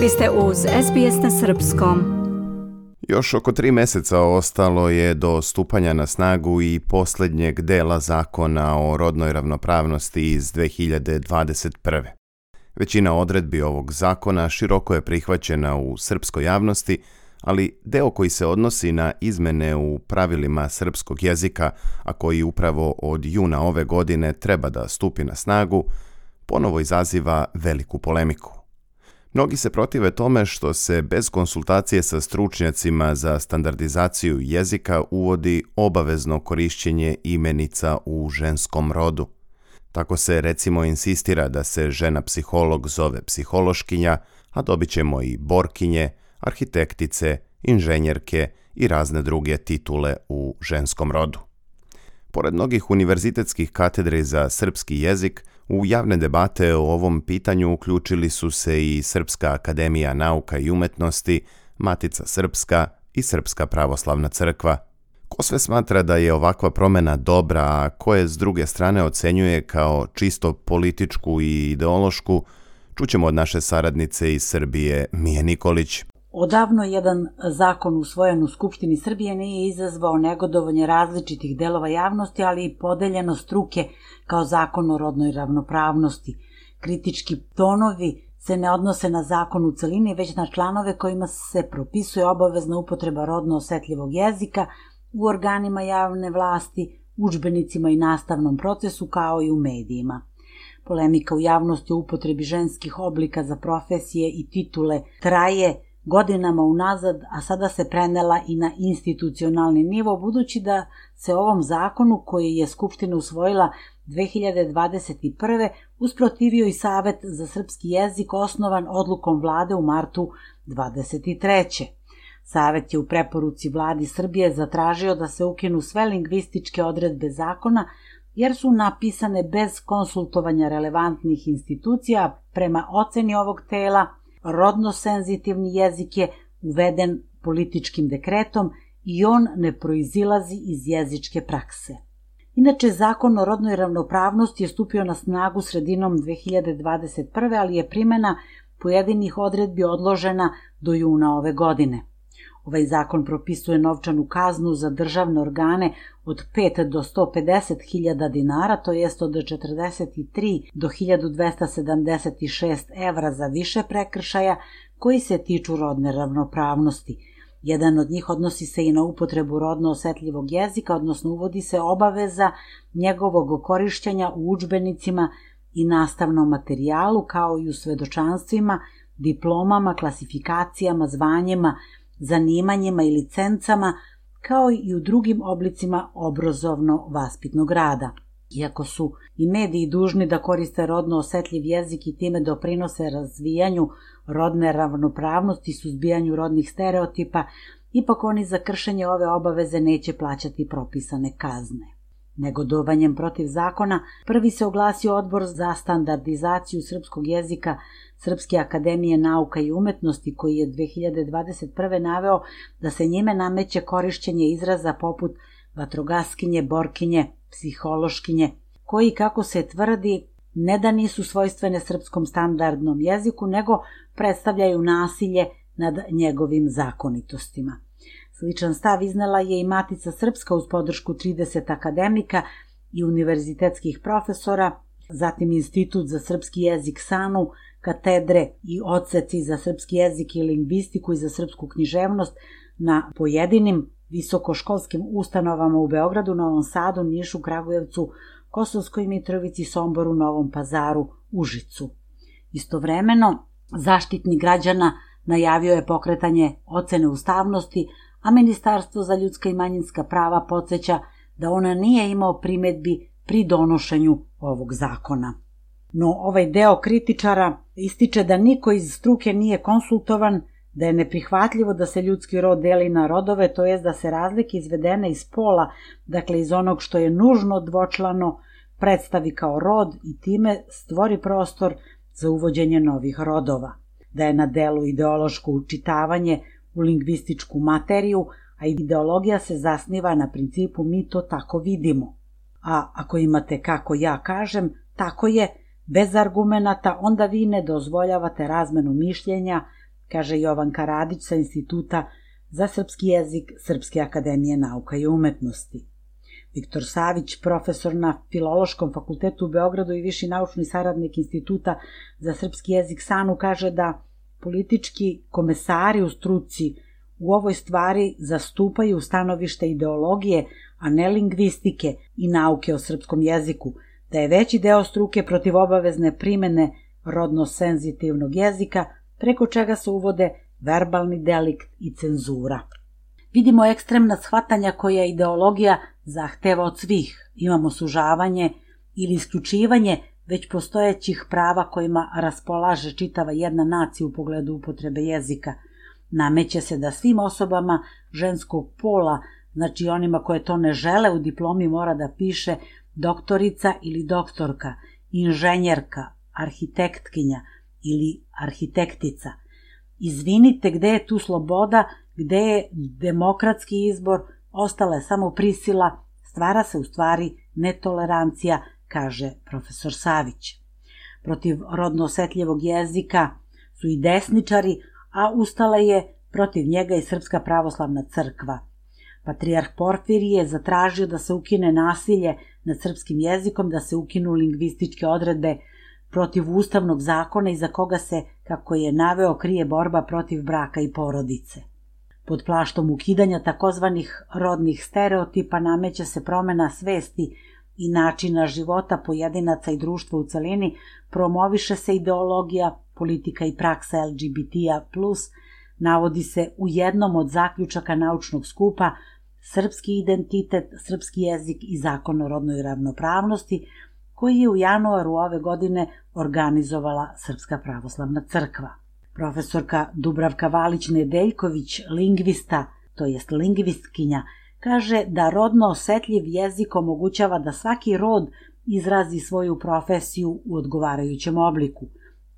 Vi ste uz SBS na Srpskom. Još oko tri meseca ostalo je do stupanja na snagu i posljednjeg dela zakona o rodnoj ravnopravnosti iz 2021. Većina odredbi ovog zakona široko je prihvaćena u srpskoj javnosti, ali deo koji se odnosi na izmene u pravilima srpskog jezika, a koji upravo od juna ove godine treba da stupi na snagu, ponovo izaziva veliku polemiku. Mnogi se protive tome što se bez konsultacije sa stručnjacima za standardizaciju jezika uvodi obavezno korišćenje imenica u ženskom rodu. Tako se recimo insistira da se žena psiholog zove psihološkinja, a dobit ćemo i borkinje, arhitektice, inženjerke i razne druge titule u ženskom rodu. Pored mnogih univerzitetskih katedri za srpski jezik, u javne debate o ovom pitanju uključili su se i Srpska akademija nauka i umetnosti, Matica Srpska i Srpska pravoslavna crkva. Ko sve smatra da je ovakva promjena dobra, a ko je s druge strane ocenjuje kao čisto političku i ideološku, čućemo od naše saradnice iz Srbije Mije Nikolić. Odavno jedan zakon usvojen u Skupštini Srbije nije izazvao negodovanje različitih delova javnosti, ali i podeljeno struke kao zakon o rodnoj ravnopravnosti. Kritički tonovi se ne odnose na zakon u celini, već na članove kojima se propisuje obavezna upotreba rodno osetljivog jezika u organima javne vlasti, učbenicima i nastavnom procesu kao i u medijima. Polemika u javnosti o upotrebi ženskih oblika za profesije i titule traje godinama unazad, a sada se prenela i na institucionalni nivo, budući da se ovom zakonu koji je Skupština usvojila 2021. usprotivio i Savet za srpski jezik osnovan odlukom vlade u martu 23. Savet je u preporuci vladi Srbije zatražio da se ukinu sve lingvističke odredbe zakona, jer su napisane bez konsultovanja relevantnih institucija prema oceni ovog tela – rodno senzitivni jezik je uveden političkim dekretom i on ne proizilazi iz jezičke prakse. Inače, zakon o rodnoj ravnopravnosti je stupio na snagu sredinom 2021. ali je primjena pojedinih odredbi odložena do juna ove godine. Ovaj zakon propisuje novčanu kaznu za državne organe od 5 do 150 hiljada dinara, to jest od 43 do 1276 evra za više prekršaja koji se tiču rodne ravnopravnosti. Jedan od njih odnosi se i na upotrebu rodno osetljivog jezika, odnosno uvodi se obaveza njegovog korišćenja u učbenicima i nastavnom materijalu, kao i u svedočanstvima, diplomama, klasifikacijama, zvanjima, zanimanjima i licencama, kao i u drugim oblicima obrazovno-vaspitnog rada. Iako su i mediji dužni da koriste rodno osetljiv jezik i time doprinose razvijanju rodne ravnopravnosti i suzbijanju rodnih stereotipa, ipak oni za kršenje ove obaveze neće plaćati propisane kazne. Negodovanjem protiv zakona prvi se oglasio odbor za standardizaciju srpskog jezika Srpske akademije nauka i umetnosti koji je 2021. naveo da se njime nameće korišćenje izraza poput vatrogaskinje, borkinje, psihološkinje, koji, kako se tvrdi, ne da nisu svojstvene srpskom standardnom jeziku, nego predstavljaju nasilje nad njegovim zakonitostima. Sličan stav iznela je i Matica Srpska uz podršku 30 akademika i univerzitetskih profesora, zatim Institut za srpski jezik SANU, katedre i odseci za srpski jezik i lingvistiku i za srpsku književnost na pojedinim visokoškolskim ustanovama u Beogradu, Novom Sadu, Nišu, Kragujevcu, Kosovskoj Mitrovici, Somboru, Novom Pazaru, Užicu. Istovremeno, zaštitnik građana najavio je pokretanje ocene ustavnosti, a Ministarstvo za ljudska i manjinska prava podsjeća da ona nije imao primetbi pri donošenju ovog zakona. No ovaj deo kritičara ističe da niko iz struke nije konsultovan, da je neprihvatljivo da se ljudski rod deli na rodove, to jest da se razlike izvedene iz pola, dakle iz onog što je nužno dvočlano, predstavi kao rod i time stvori prostor za uvođenje novih rodova. Da je na delu ideološko učitavanje u lingvističku materiju, a ideologija se zasniva na principu mi to tako vidimo. A ako imate kako ja kažem, tako je, bez argumenata, onda vi ne dozvoljavate razmenu mišljenja, kaže Jovan Karadić sa Instituta za srpski jezik Srpske akademije nauka i umetnosti. Viktor Savić, profesor na Filološkom fakultetu u Beogradu i viši naučni saradnik Instituta za srpski jezik SANU, kaže da politički komesari u struci u ovoj stvari zastupaju stanovište ideologije, a ne lingvistike i nauke o srpskom jeziku, da je veći deo struke protiv obavezne primene rodno-senzitivnog jezika, preko čega se uvode verbalni delikt i cenzura. Vidimo ekstremna shvatanja koja ideologija zahteva od svih. Imamo sužavanje ili isključivanje već postojećih prava kojima raspolaže čitava jedna nacija u pogledu upotrebe jezika. Nameće se da svim osobama ženskog pola, znači onima koje to ne žele, u diplomi mora da piše doktorica ili doktorka, inženjerka, arhitektkinja ili arhitektica. Izvinite, gde je tu sloboda, gde je demokratski izbor, ostala je samo prisila, stvara se u stvari netolerancija, kaže profesor Savić. Protiv rodno osetljivog jezika su i desničari, a ustala je protiv njega i Srpska pravoslavna crkva. Patrijarh Porfirije je zatražio da se ukine nasilje nad srpskim jezikom, da se ukinu lingvističke odredbe protiv ustavnog zakona iza koga se, kako je naveo, krije borba protiv braka i porodice. Pod plaštom ukidanja takozvanih rodnih stereotipa nameće se promena svesti i načina života pojedinaca i društva u celini, promoviše se ideologija, politika i praksa LGBT-a+, navodi se u jednom od zaključaka naučnog skupa Srpski identitet, srpski jezik i zakon o rodnoj ravnopravnosti, koji je u januaru ove godine organizovala Srpska pravoslavna crkva. Profesorka Dubravka Valić-Nedeljković, lingvista, to jest lingvistkinja, kaže da rodno osetljiv jezik omogućava da svaki rod izrazi svoju profesiju u odgovarajućem obliku.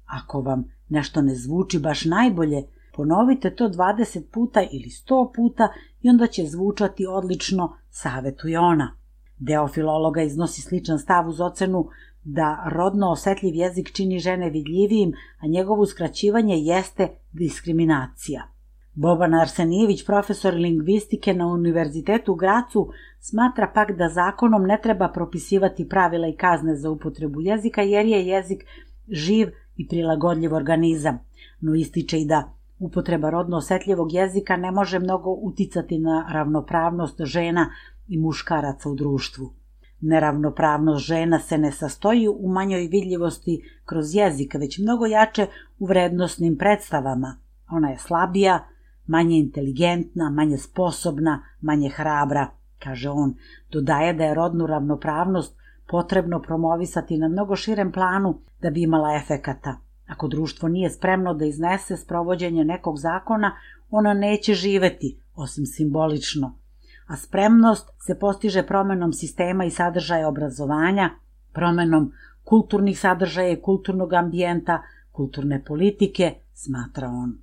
Ako vam nešto ne zvuči baš najbolje, ponovite to 20 puta ili 100 puta i onda će zvučati odlično, savetuje ona. Deo filologa iznosi sličan stav uz ocenu da rodno osetljiv jezik čini žene vidljivijim, a njegovo skraćivanje jeste diskriminacija. Boban Arsenijević, profesor lingvistike na Univerzitetu u Gracu, smatra pak da zakonom ne treba propisivati pravila i kazne za upotrebu jezika jer je jezik živ i prilagodljiv organizam, no ističe i da upotreba rodno osetljivog jezika ne može mnogo uticati na ravnopravnost žena i muškaraca u društvu. Neravnopravnost žena se ne sastoji u manjoj vidljivosti kroz jezik, već mnogo jače u vrednostnim predstavama. Ona je slabija, manje inteligentna, manje sposobna, manje hrabra, kaže on. Dodaje da je rodnu ravnopravnost potrebno promovisati na mnogo širem planu da bi imala efekata. Ako društvo nije spremno da iznese sprovođenje nekog zakona, ono neće živeti, osim simbolično. A spremnost se postiže promenom sistema i sadržaja obrazovanja, promenom kulturnih sadržaja i kulturnog ambijenta, kulturne politike, smatra on.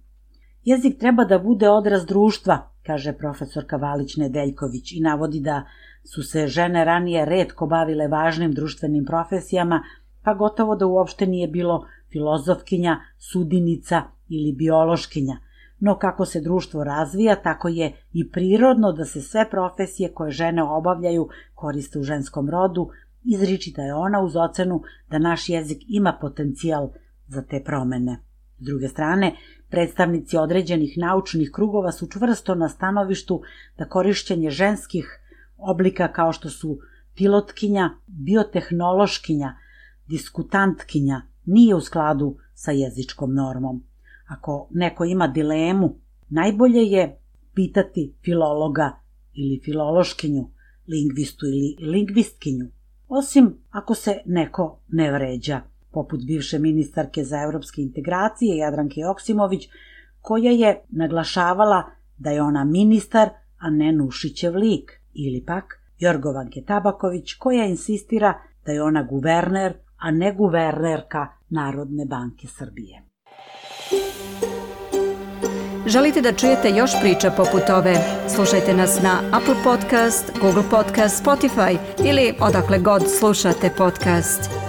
Jezik treba da bude odraz društva, kaže profesor Kavalić Nedeljković i navodi da su se žene ranije redko bavile važnim društvenim profesijama, pa gotovo da uopšte nije bilo filozofkinja, sudinica ili biološkinja. No kako se društvo razvija, tako je i prirodno da se sve profesije koje žene obavljaju koriste u ženskom rodu, izričita je ona uz ocenu da naš jezik ima potencijal za te promene. S druge strane, predstavnici određenih naučnih krugova su čvrsto na stanovištu da korišćenje ženskih oblika kao što su pilotkinja, biotehnološkinja, diskutantkinja, nije u skladu sa jezičkom normom. Ako neko ima dilemu, najbolje je pitati filologa ili filološkinju, lingvistu ili lingvistkinju, osim ako se neko ne vređa, poput bivše ministarke za evropske integracije Jadranke Joksimović, koja je naglašavala da je ona ministar, a ne Nušićev lik, ili pak Jorgovanke Tabaković, koja insistira da je ona guverner, a ne guvernerka Narodne banke Srbije. Želite da čujete još priča poput ove? Slušajte nas na Apple Podcast, Google Podcast, Spotify ili odakle god slušate podcast.